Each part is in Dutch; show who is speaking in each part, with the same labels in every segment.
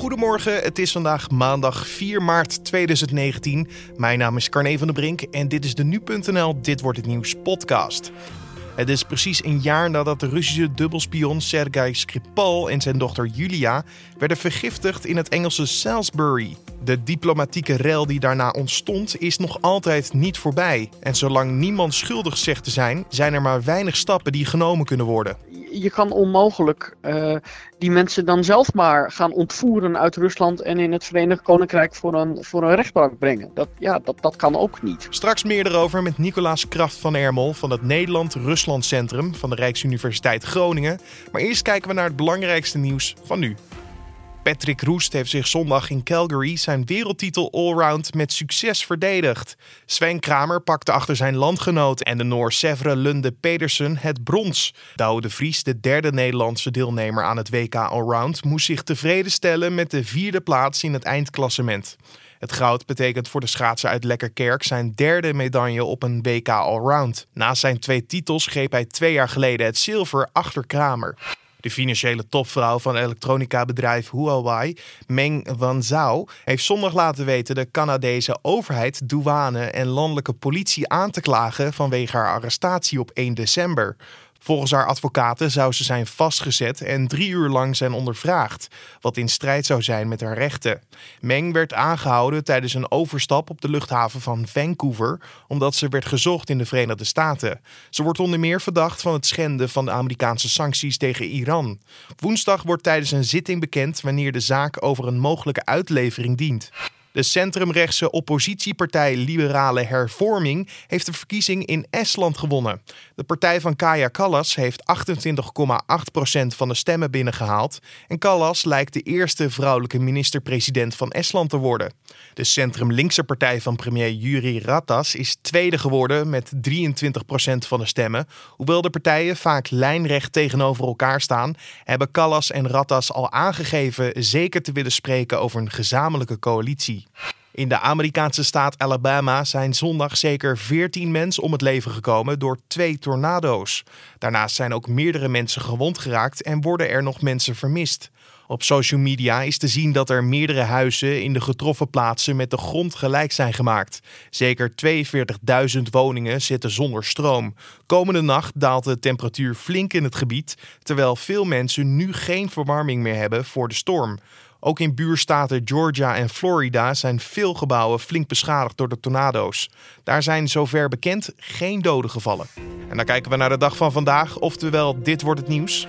Speaker 1: Goedemorgen, het is vandaag maandag 4 maart 2019. Mijn naam is Carne van der Brink en dit is de Nu.nl Dit Wordt Het Nieuws podcast. Het is precies een jaar nadat de Russische dubbelspion Sergei Skripal en zijn dochter Julia werden vergiftigd in het Engelse Salisbury. De diplomatieke rel die daarna ontstond is nog altijd niet voorbij. En zolang niemand schuldig zegt te zijn, zijn er maar weinig stappen die genomen kunnen worden
Speaker 2: je kan onmogelijk uh, die mensen dan zelf maar gaan ontvoeren uit Rusland en in het Verenigd Koninkrijk voor een, voor een rechtbank brengen. Dat, ja, dat, dat kan ook niet.
Speaker 1: Straks meer erover met Nicolaas Kraft van Ermel van het Nederland-Rusland Centrum van de Rijksuniversiteit Groningen. Maar eerst kijken we naar het belangrijkste nieuws van nu. Patrick Roest heeft zich zondag in Calgary zijn wereldtitel allround met succes verdedigd. Sven Kramer pakte achter zijn landgenoot en de Noor Sevre Lunde Pedersen het brons. Douwe de Vries, de derde Nederlandse deelnemer aan het WK Allround, moest zich tevreden stellen met de vierde plaats in het eindklassement. Het goud betekent voor de schaatser uit Lekkerkerk zijn derde medaille op een WK Allround. Naast zijn twee titels greep hij twee jaar geleden het zilver achter Kramer. De financiële topvrouw van elektronica-bedrijf Huawei, Meng Wanzhou, heeft zondag laten weten de Canadese overheid, douane en landelijke politie aan te klagen vanwege haar arrestatie op 1 december. Volgens haar advocaten zou ze zijn vastgezet en drie uur lang zijn ondervraagd, wat in strijd zou zijn met haar rechten. Meng werd aangehouden tijdens een overstap op de luchthaven van Vancouver, omdat ze werd gezocht in de Verenigde Staten. Ze wordt onder meer verdacht van het schenden van de Amerikaanse sancties tegen Iran. Woensdag wordt tijdens een zitting bekend wanneer de zaak over een mogelijke uitlevering dient. De centrumrechtse oppositiepartij Liberale Hervorming heeft de verkiezing in Estland gewonnen. De partij van Kaya Kallas heeft 28,8% van de stemmen binnengehaald. En Kallas lijkt de eerste vrouwelijke minister-president van Estland te worden. De centrum-linkse partij van premier Juri Ratas is tweede geworden met 23% van de stemmen. Hoewel de partijen vaak lijnrecht tegenover elkaar staan, hebben Kallas en Ratas al aangegeven zeker te willen spreken over een gezamenlijke coalitie. In de Amerikaanse staat Alabama zijn zondag zeker 14 mensen om het leven gekomen door twee tornado's. Daarnaast zijn ook meerdere mensen gewond geraakt en worden er nog mensen vermist. Op social media is te zien dat er meerdere huizen in de getroffen plaatsen met de grond gelijk zijn gemaakt. Zeker 42.000 woningen zitten zonder stroom. Komende nacht daalt de temperatuur flink in het gebied, terwijl veel mensen nu geen verwarming meer hebben voor de storm. Ook in buurstaten Georgia en Florida zijn veel gebouwen flink beschadigd door de tornado's. Daar zijn zover bekend geen doden gevallen. En dan kijken we naar de dag van vandaag, oftewel dit wordt het nieuws.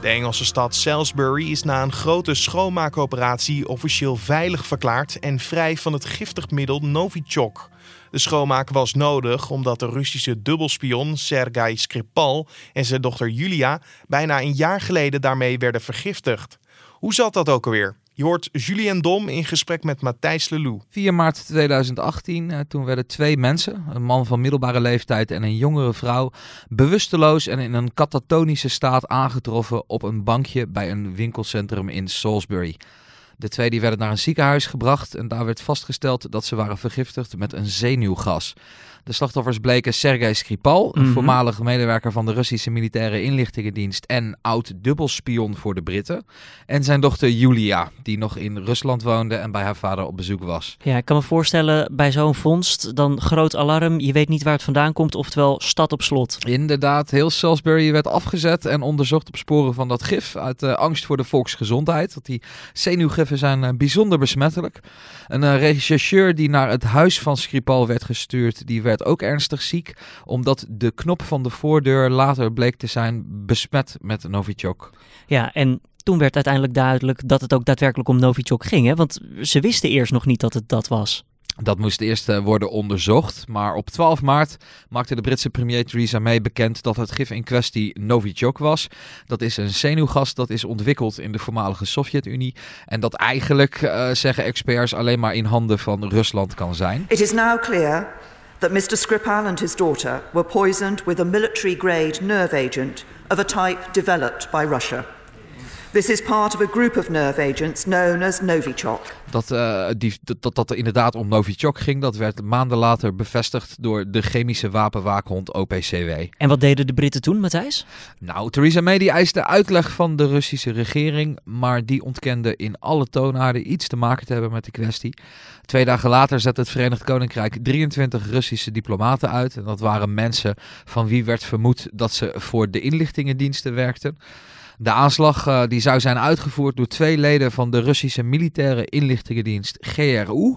Speaker 1: De Engelse stad Salisbury is na een grote schoonmaakoperatie officieel veilig verklaard en vrij van het giftig middel Novichok. De schoonmaak was nodig omdat de Russische dubbelspion Sergei Skripal en zijn dochter Julia bijna een jaar geleden daarmee werden vergiftigd. Hoe zat dat ook alweer? Je hoort Julien Dom in gesprek met Matthijs Lelou.
Speaker 3: 4 maart 2018, eh, toen werden twee mensen, een man van middelbare leeftijd en een jongere vrouw, bewusteloos en in een katatonische staat aangetroffen op een bankje bij een winkelcentrum in Salisbury. De twee die werden naar een ziekenhuis gebracht en daar werd vastgesteld dat ze waren vergiftigd met een zenuwgas. De slachtoffers bleken Sergei Skripal, een mm voormalige medewerker van de Russische militaire inlichtingendienst en oud dubbelspion voor de Britten. En zijn dochter Julia, die nog in Rusland woonde en bij haar vader op bezoek was.
Speaker 4: Ja, ik kan me voorstellen bij zo'n vondst dan groot alarm. Je weet niet waar het vandaan komt, oftewel stad op slot.
Speaker 3: Inderdaad, heel Salisbury werd afgezet en onderzocht op sporen van dat gif uit uh, angst voor de volksgezondheid. Want die zenuwgiffen zijn uh, bijzonder besmettelijk. Een uh, rechercheur die naar het huis van Skripal werd gestuurd, die werd ook ernstig ziek, omdat de knop van de voordeur later bleek te zijn besmet met Novichok.
Speaker 4: Ja, en toen werd uiteindelijk duidelijk dat het ook daadwerkelijk om Novichok ging, hè? want ze wisten eerst nog niet dat het dat was.
Speaker 3: Dat moest eerst uh, worden onderzocht, maar op 12 maart maakte de Britse premier Theresa May bekend dat het gif in kwestie Novichok was. Dat is een zenuwgas dat is ontwikkeld in de voormalige Sovjet-Unie en dat eigenlijk, uh, zeggen experts, alleen maar in handen van Rusland kan zijn.
Speaker 5: It is now clear that Mr. Skripal and his daughter were poisoned with a military grade nerve agent of a type developed by Russia. This is part of a group of nerve agents known as Novichok.
Speaker 3: Dat, uh, die, dat, dat er inderdaad om Novichok ging, dat werd maanden later bevestigd door de chemische wapenwaakhond OPCW.
Speaker 4: En wat deden de Britten toen, Matthijs?
Speaker 3: Nou, Theresa May die eiste uitleg van de Russische regering, maar die ontkende in alle toonaarden iets te maken te hebben met de kwestie. Twee dagen later zette het Verenigd Koninkrijk 23 Russische diplomaten uit. En dat waren mensen van wie werd vermoed dat ze voor de inlichtingendiensten werkten. De aanslag uh, die zou zijn uitgevoerd door twee leden van de Russische militaire inlichtingendienst GRU.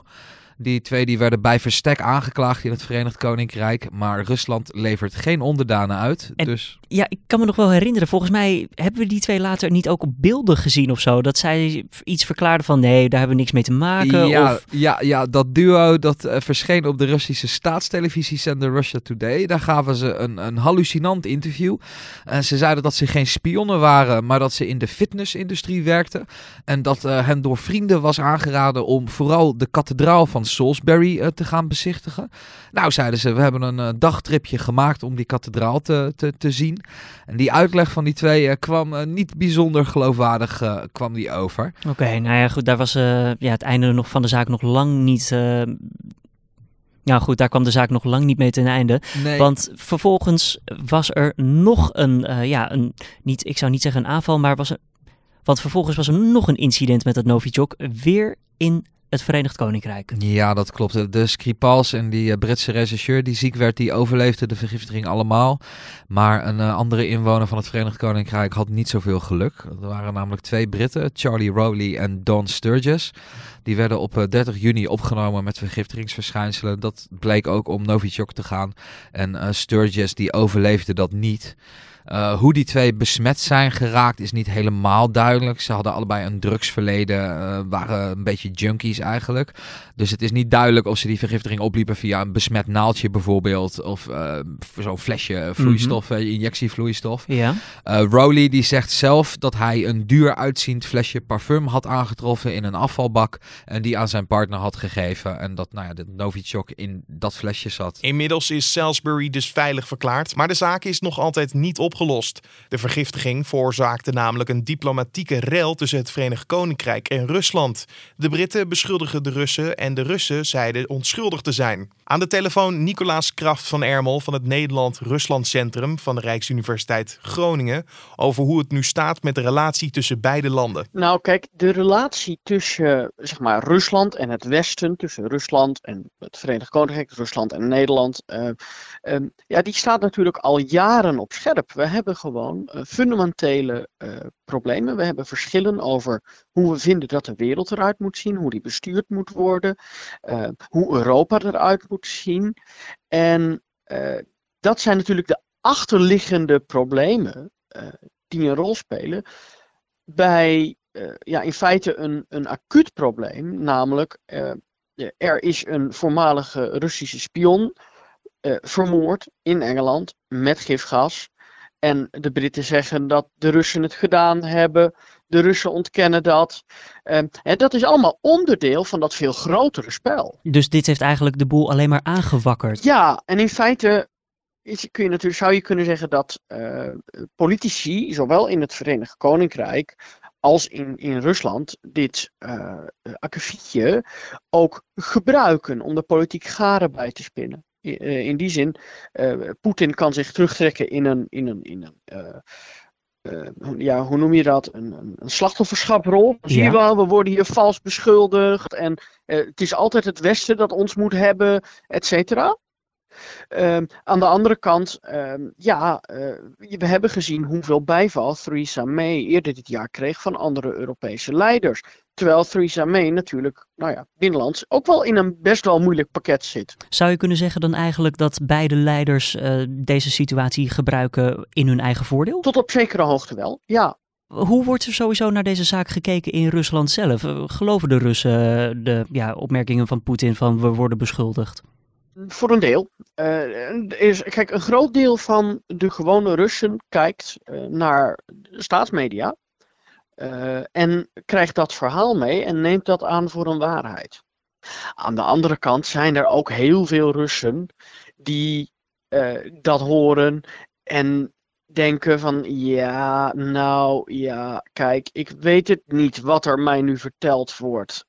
Speaker 3: Die twee die werden bij verstek aangeklaagd in het Verenigd Koninkrijk. Maar Rusland levert geen onderdanen uit.
Speaker 4: En,
Speaker 3: dus...
Speaker 4: Ja, ik kan me nog wel herinneren. Volgens mij hebben we die twee later niet ook op beelden gezien of zo. Dat zij iets verklaarden van nee, daar hebben we niks mee te maken.
Speaker 3: Ja,
Speaker 4: of...
Speaker 3: ja, ja dat duo dat uh, verscheen op de Russische staatstelevisiezender Russia Today. Daar gaven ze een, een hallucinant interview. En ze zeiden dat ze geen spionnen waren, maar dat ze in de fitnessindustrie werkten. En dat uh, hen door vrienden was aangeraden om vooral de kathedraal van Salisbury uh, te gaan bezichtigen. Nou, zeiden ze, we hebben een uh, dagtripje gemaakt om die kathedraal te, te, te zien. En die uitleg van die twee uh, kwam niet bijzonder geloofwaardig kwam die over.
Speaker 4: Oké, okay, nou ja, goed, daar was ja, het einde nog van de zaak nog lang niet... Nou goed, daar kwam de zaak nog lang niet mee ten einde.
Speaker 3: Nee.
Speaker 4: Want vervolgens was er nog een, ja, een, niet, ik zou niet zeggen een aanval, maar was er, want vervolgens was er nog een incident met het Novichok, weer in het Verenigd Koninkrijk.
Speaker 3: Ja, dat klopt. De Skripals en die uh, Britse rechercheur die ziek werd, die overleefde de vergiftiging allemaal. Maar een uh, andere inwoner van het Verenigd Koninkrijk had niet zoveel geluk. Er waren namelijk twee Britten, Charlie Rowley en Don Sturgis. Die werden op uh, 30 juni opgenomen met vergiftigingsverschijnselen. Dat bleek ook om Novichok te gaan. En Sturgis die overleefde dat niet. Uh, hoe die twee besmet zijn geraakt is niet helemaal duidelijk. Ze hadden allebei een drugsverleden, uh, waren een beetje junkies eigenlijk. Dus het is niet duidelijk of ze die vergiftiging opliepen via een besmet naaldje bijvoorbeeld. Of uh, zo'n flesje vloeistof, mm -hmm. injectievloeistof.
Speaker 4: Ja.
Speaker 3: Rowley die zegt zelf dat hij een duur uitziend flesje parfum had aangetroffen in een afvalbak. En die aan zijn partner had gegeven. En dat nou ja, de Novichok in dat flesje zat.
Speaker 1: Inmiddels is Salisbury dus veilig verklaard. Maar de zaak is nog altijd niet opgelost De vergiftiging veroorzaakte namelijk een diplomatieke rel tussen het Verenigd Koninkrijk en Rusland. De Britten beschuldigen de Russen en de Russen zeiden onschuldig te zijn. Aan de telefoon Nicolaas Kraft van Ermel van het Nederland-Rusland Centrum van de Rijksuniversiteit Groningen over hoe het nu staat met de relatie tussen beide landen.
Speaker 2: Nou kijk, de relatie tussen zeg maar, Rusland en het Westen, tussen Rusland en het Verenigd Koninkrijk, Rusland en Nederland, uh, uh, ja, die staat natuurlijk al jaren op scherp. We hebben gewoon uh, fundamentele problemen. We hebben verschillen over hoe we vinden dat de wereld eruit moet zien, hoe die bestuurd moet worden, hoe Europa eruit moet zien. En dat zijn natuurlijk de achterliggende problemen die een rol spelen bij ja, in feite een, een acuut probleem, namelijk er is een voormalige Russische spion vermoord in Engeland met gifgas. En de Britten zeggen dat de Russen het gedaan hebben. De Russen ontkennen dat. en dat is allemaal onderdeel van dat veel grotere spel.
Speaker 4: Dus dit heeft eigenlijk de boel alleen maar aangewakkerd.
Speaker 2: Ja, en in feite is, kun je natuurlijk, zou je kunnen zeggen dat uh, politici, zowel in het Verenigd Koninkrijk als in, in Rusland, dit uh, akkefietje ook gebruiken om de politiek garen bij te spinnen. In, uh, in die zin, Poetin kan zich terugtrekken in een, in een, in een ja, hoe noem je dat? Een, een, een slachtofferschaprol. Ja. Zie je wel, we worden hier vals beschuldigd en het is altijd het Westen dat ons moet hebben, et cetera. Um, aan de andere kant, um, ja, uh, we hebben gezien hoeveel bijval Theresa May eerder dit jaar kreeg van andere Europese leiders. Terwijl Theresa May natuurlijk, nou ja, binnenlands ook wel in een best wel moeilijk pakket zit.
Speaker 4: Zou je kunnen zeggen dan eigenlijk dat beide leiders uh, deze situatie gebruiken in hun eigen voordeel?
Speaker 2: Tot op zekere hoogte wel, ja.
Speaker 4: Hoe wordt er sowieso naar deze zaak gekeken in Rusland zelf? Geloven de Russen de ja, opmerkingen van Poetin van we worden beschuldigd?
Speaker 2: Voor een deel. Uh, is, kijk, een groot deel van de gewone Russen kijkt uh, naar staatsmedia uh, en krijgt dat verhaal mee en neemt dat aan voor een waarheid. Aan de andere kant zijn er ook heel veel Russen die dat horen en denken van ja, nou ja, kijk, ik weet het niet wat er mij nu verteld wordt.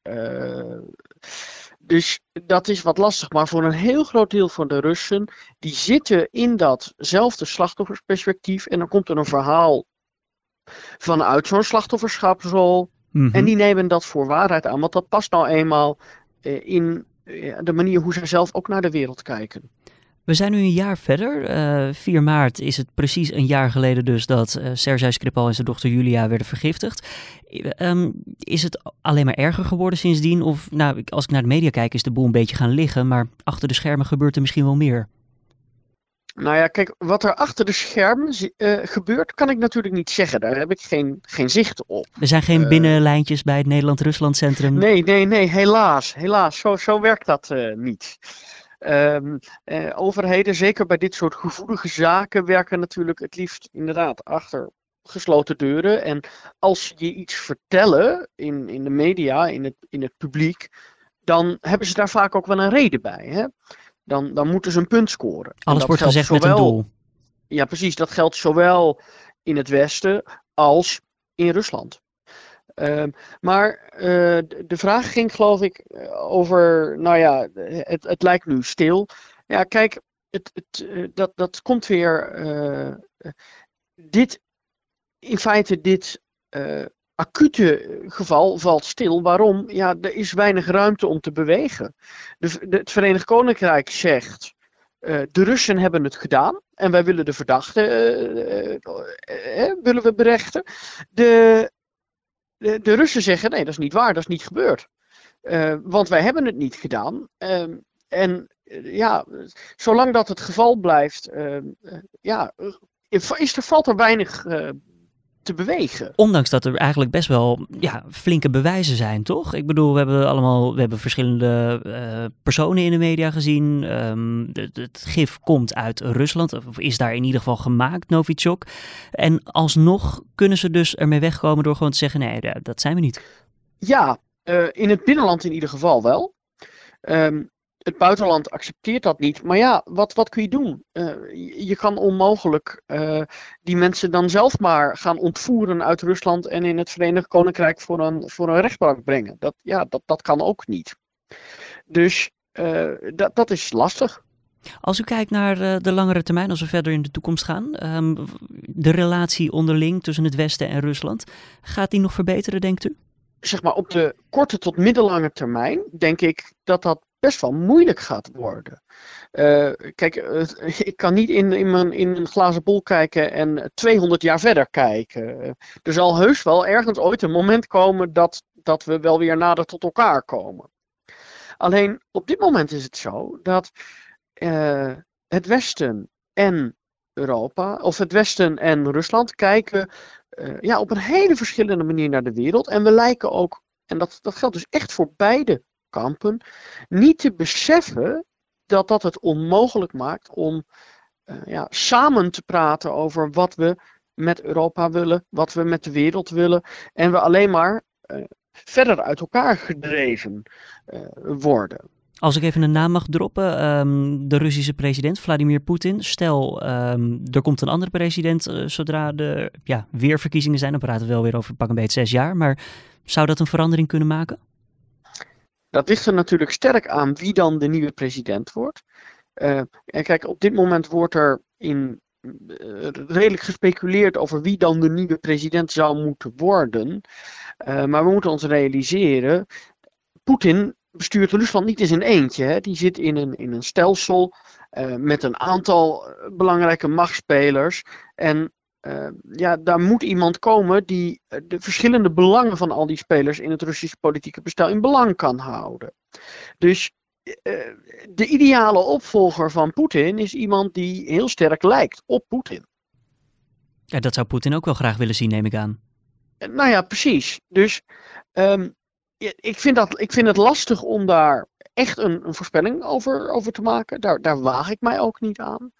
Speaker 2: Dus dat is wat lastig. Maar voor een heel groot deel van de Russen, die zitten in datzelfde slachtoffersperspectief. En dan komt er een verhaal vanuit zo'n slachtofferschapsrol. Mhm. En die nemen dat voor waarheid aan. Want dat past nou eenmaal eh, in eh, de manier hoe ze zelf ook naar de wereld kijken.
Speaker 4: We zijn nu een jaar verder. Uh, eh, 4 maart is het precies een jaar geleden dus dat uh, Sergej Skripal en zijn dochter Julia werden vergiftigd. Um, is het alleen maar erger geworden sindsdien? Of nou, als ik naar de media kijk is de boel een beetje gaan liggen, maar achter de schermen gebeurt er misschien wel meer.
Speaker 2: Nou ja, kijk, wat er achter de schermen uh, gebeurt, kan ik natuurlijk niet zeggen. Daar heb ik geen, geen zicht op.
Speaker 4: Er zijn geen binnenlijntjes bij het Nederland-Rusland Centrum?
Speaker 2: Nee, nee, nee, helaas. Helaas, zo, zo werkt dat niet. Um, eh, overheden, zeker bij dit soort gevoelige zaken, werken natuurlijk het liefst inderdaad achter gesloten deuren. En als je iets vertellen in, in de media, in het, in het publiek, dan hebben ze daar vaak ook wel een reden bij. Hè? Dan, dan moeten ze een punt scoren.
Speaker 4: Alles wordt gezegd zowel, met een doel.
Speaker 2: Ja, precies. Dat geldt zowel in het Westen als in Rusland. Ehm, maar uh, de vraag ging, geloof ik, over, nou ja, het, het lijkt nu stil. Ja, kijk, het, het, eh, dat, dat komt weer. Uh, dit, in feite, dit acute geval valt stil. Waarom? Ja, er is weinig ruimte om te bewegen. De, het Verenigd Koninkrijk zegt. de Russen hebben het gedaan en wij willen de verdachte willen we berechten. De de, Russen zeggen: nee, dat is niet waar, dat is niet gebeurd. Uh, want wij hebben het niet gedaan. Uh, en uh, ja, zolang dat het geval blijft, ehm, eh, ja, is er, valt er weinig te bewegen.
Speaker 4: Ondanks dat er eigenlijk best wel ja, flinke bewijzen zijn, toch? Ik bedoel, we hebben allemaal we hebben verschillende uh, personen in de media gezien. Um, het, het, gif komt uit Rusland, of is daar in ieder geval gemaakt, Novichok. En alsnog kunnen ze dus ermee wegkomen door gewoon te zeggen: nee, dat zijn we niet.
Speaker 2: Ja, uh, in het binnenland in ieder geval wel. Um, het buitenland accepteert dat niet. Maar ja, wat, wat kun je doen? Uh, je, kan onmogelijk uh, die mensen dan zelf maar gaan ontvoeren uit Rusland en in het Verenigd Koninkrijk voor een, voor een rechtbank brengen. Dat, ja, dat, dat kan ook niet. Dus uh, dat, dat is lastig.
Speaker 4: Als u kijkt naar de langere termijn, als we verder in de toekomst gaan, um, de relatie onderling tussen het Westen en Rusland, gaat die nog verbeteren, denkt u?
Speaker 2: Zeg maar op de korte tot middellange termijn denk ik dat dat best wel moeilijk gaat worden. Uh, kijk, ik kan niet in, in, in een glazen bol kijken en 200 jaar verder kijken. Er zal heus wel ergens ooit een moment komen dat, dat we wel weer nader tot elkaar komen. Alleen op dit moment is het zo dat uh, het Westen en Europa, of het Westen en Rusland, kijken ja, op een hele verschillende manier naar de wereld. En we lijken ook, en dat, dat geldt dus echt voor beide kampen, niet te beseffen dat dat het onmogelijk maakt om uh, ja, samen te praten over wat we met Europa willen, wat we met de wereld willen. En we alleen maar uh, verder uit elkaar gedreven uh, worden.
Speaker 4: Als ik even een naam mag droppen, um, de Russische president Vladimir Poetin. Stel, um, er komt een andere president zodra er ja, weer verkiezingen zijn. Dan praten we wel weer over pak een beetje zes jaar. Maar zou dat een verandering kunnen maken?
Speaker 2: Dat ligt er natuurlijk sterk aan wie dan de nieuwe president wordt. Uh, en kijk, op dit moment wordt er in, uh, redelijk gespeculeerd over wie dan de nieuwe president zou moeten worden. Uh, maar we moeten ons realiseren, Poetin bestuurt Rusland niet eens in eentje. Hè. Die zit in een, in een stelsel met een aantal belangrijke machtsspelers. En uh, ja, daar moet iemand komen die eh, de verschillende belangen van al die spelers in het Russische politieke bestel in belang kan houden. Dus uh, de ideale opvolger van Poetin is iemand die heel sterk lijkt op Poetin.
Speaker 4: Ja, dat zou Poetin ook wel graag willen zien, neem ik aan.
Speaker 2: Nou ja, precies. Dus um, ik, vind dat, ik vind het lastig om daar echt een, een, voorspelling over, over te maken. Daar, daar waag ik mij ook niet aan.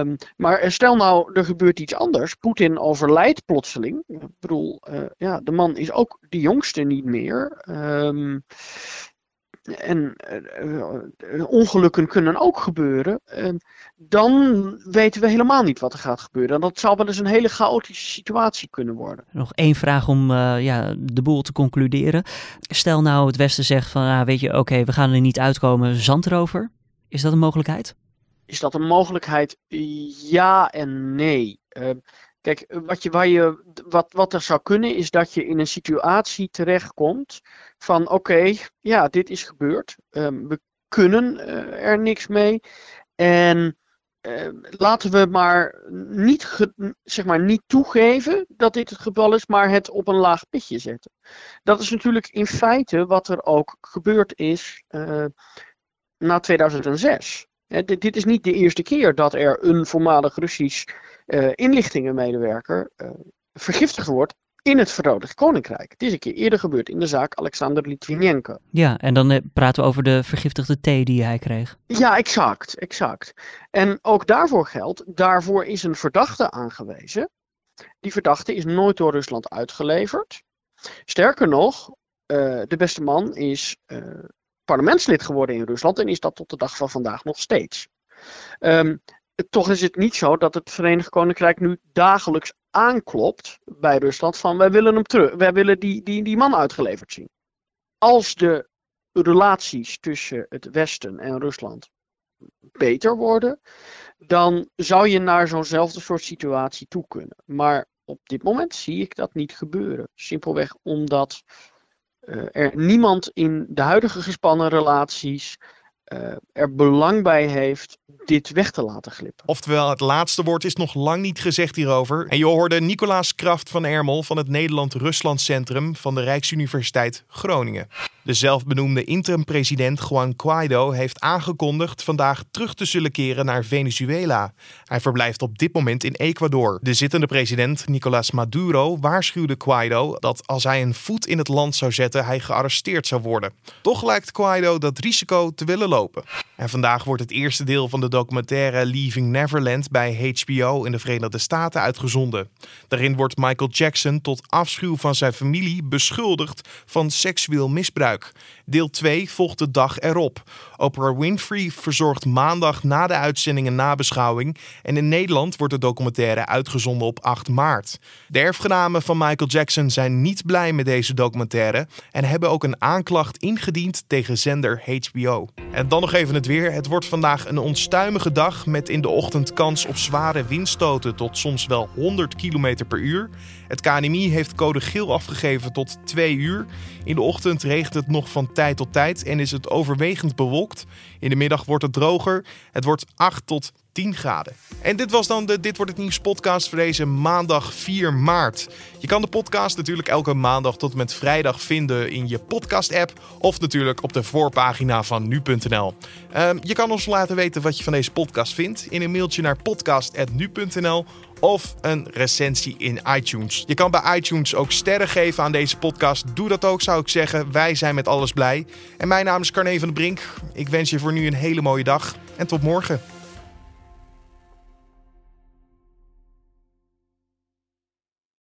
Speaker 2: Um, maar stel nou, er gebeurt iets anders. Poetin overlijdt plotseling. Ik bedoel, uh, ja, de man is ook de jongste niet meer. Um, en uh, ongelukken kunnen ook gebeuren, dan weten we helemaal niet wat er gaat gebeuren. En dat zou wel eens een hele chaotische situatie kunnen worden.
Speaker 4: Nog één vraag om ja, de boel te concluderen. Stel nou het Westen zegt van, ah, weet je, oké, we gaan er niet uitkomen, zand erover. Is dat een mogelijkheid?
Speaker 2: Is dat een mogelijkheid? Ja en nee. Kijk, wat, je, waar je, wat, wat er zou kunnen is dat je in een situatie terechtkomt van oké, ja, dit is gebeurd. Um, we kunnen uh, er niks mee. En uh, laten we maar niet, zeg maar niet toegeven dat dit het geval is, maar het op een laag pitje zetten. Dat is natuurlijk in feite wat er ook gebeurd is uh, na 2006. dit, dit is niet de eerste keer dat er een voormalig Russisch uh, inlichtingenmedewerker uh, vergiftigd wordt in het Verenigd Koninkrijk. Het is een keer eerder gebeurd in de zaak Alexander Litvinenko.
Speaker 4: Ja, en dan eh, praten we over de vergiftigde thee die hij kreeg.
Speaker 2: Ja, exact, exact. En ook daarvoor geldt, daarvoor is een verdachte aangewezen. Die verdachte is nooit door Rusland uitgeleverd. Sterker nog, de beste man is parlementslid geworden in Rusland en is dat tot de dag van vandaag nog steeds. Um, toch is het niet zo dat het Verenigd Koninkrijk nu dagelijks aanklopt bij Rusland van wij willen hem terug, wij willen die, die, die man uitgeleverd zien. Als de relaties tussen het Westen en Rusland beter worden, dan zou je naar zo'nzelfde soort situatie toe kunnen. Maar op dit moment zie ik dat niet gebeuren. Simpelweg omdat uh, er niemand in de huidige gespannen relaties uh, er belang bij heeft dit weg te laten glippen.
Speaker 1: Oftewel, het laatste woord is nog lang niet gezegd hierover. En je hoorde Nicolaas Kraft van Ermel van het Nederland-Rusland Centrum van de Rijksuniversiteit Groningen. De zelfbenoemde interim-president Juan Guaido heeft aangekondigd vandaag terug te zullen keren naar Venezuela. Hij verblijft op dit moment in Ecuador. De zittende president Nicolás Maduro waarschuwde Guaido dat als hij een voet in het land zou zetten, hij gearresteerd zou worden. Toch lijkt Guaido dat risico te willen En vandaag wordt het eerste deel van de documentaire Leaving Neverland bij HBO in de Verenigde Staten uitgezonden. Daarin wordt Michael Jackson tot afschuw van zijn familie beschuldigd van seksueel misbruik. Deel 2 volgt de dag erop. Oprah Winfrey verzorgt maandag na de uitzending een nabeschouwing en in Nederland wordt de documentaire uitgezonden op 8 maart. De erfgenamen van Michael Jackson zijn niet blij met deze documentaire en hebben ook een aanklacht ingediend tegen zender HBO. En dan nog even het weer. Het wordt vandaag een onstuimige dag met in de ochtend kans op zware windstoten tot soms wel 100 km per uur. Het KNMI heeft code geel afgegeven tot 2 uur. In de ochtend regent het nog van tijd tot tijd en is het overwegend bewolkt. In de middag wordt het droger. Het wordt 8 tot 10 graden. En dit was dan de Dit wordt het nieuws podcast voor deze maandag 4 maart. Je kan de podcast natuurlijk elke maandag tot en met vrijdag vinden in je podcast app of natuurlijk op de voorpagina van nu.nl. Ehm, je kan ons laten weten wat je van deze podcast vindt in een mailtje naar podcast@nu.nl of een recensie in iTunes. Je kan bij iTunes ook sterren geven aan deze podcast. Doe dat ook, zou ik zeggen. Wij zijn met alles blij. En mijn naam is Carne van de Brink. Ik wens je voor nu een hele mooie dag en tot morgen.